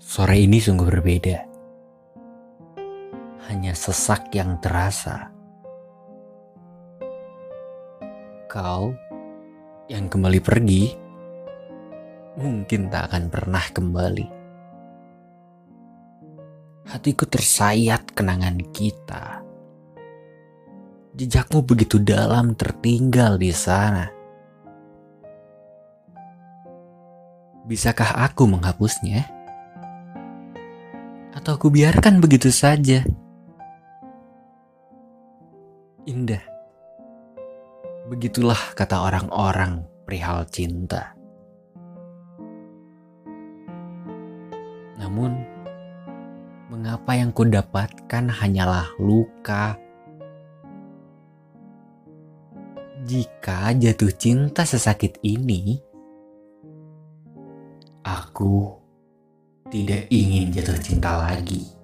Sore ini sungguh berbeda. Hanya sesak yang terasa. Kau yang kembali pergi mungkin tak akan pernah kembali. Hatiku tersayat kenangan kita. Jejakmu begitu dalam tertinggal di sana. Bisakah aku menghapusnya? Atau aku biarkan begitu saja? Indah. Begitulah kata orang-orang perihal cinta. Namun, mengapa yang kudapatkan hanyalah luka? Jika jatuh cinta sesakit ini, aku tidak ingin jatuh cinta lagi.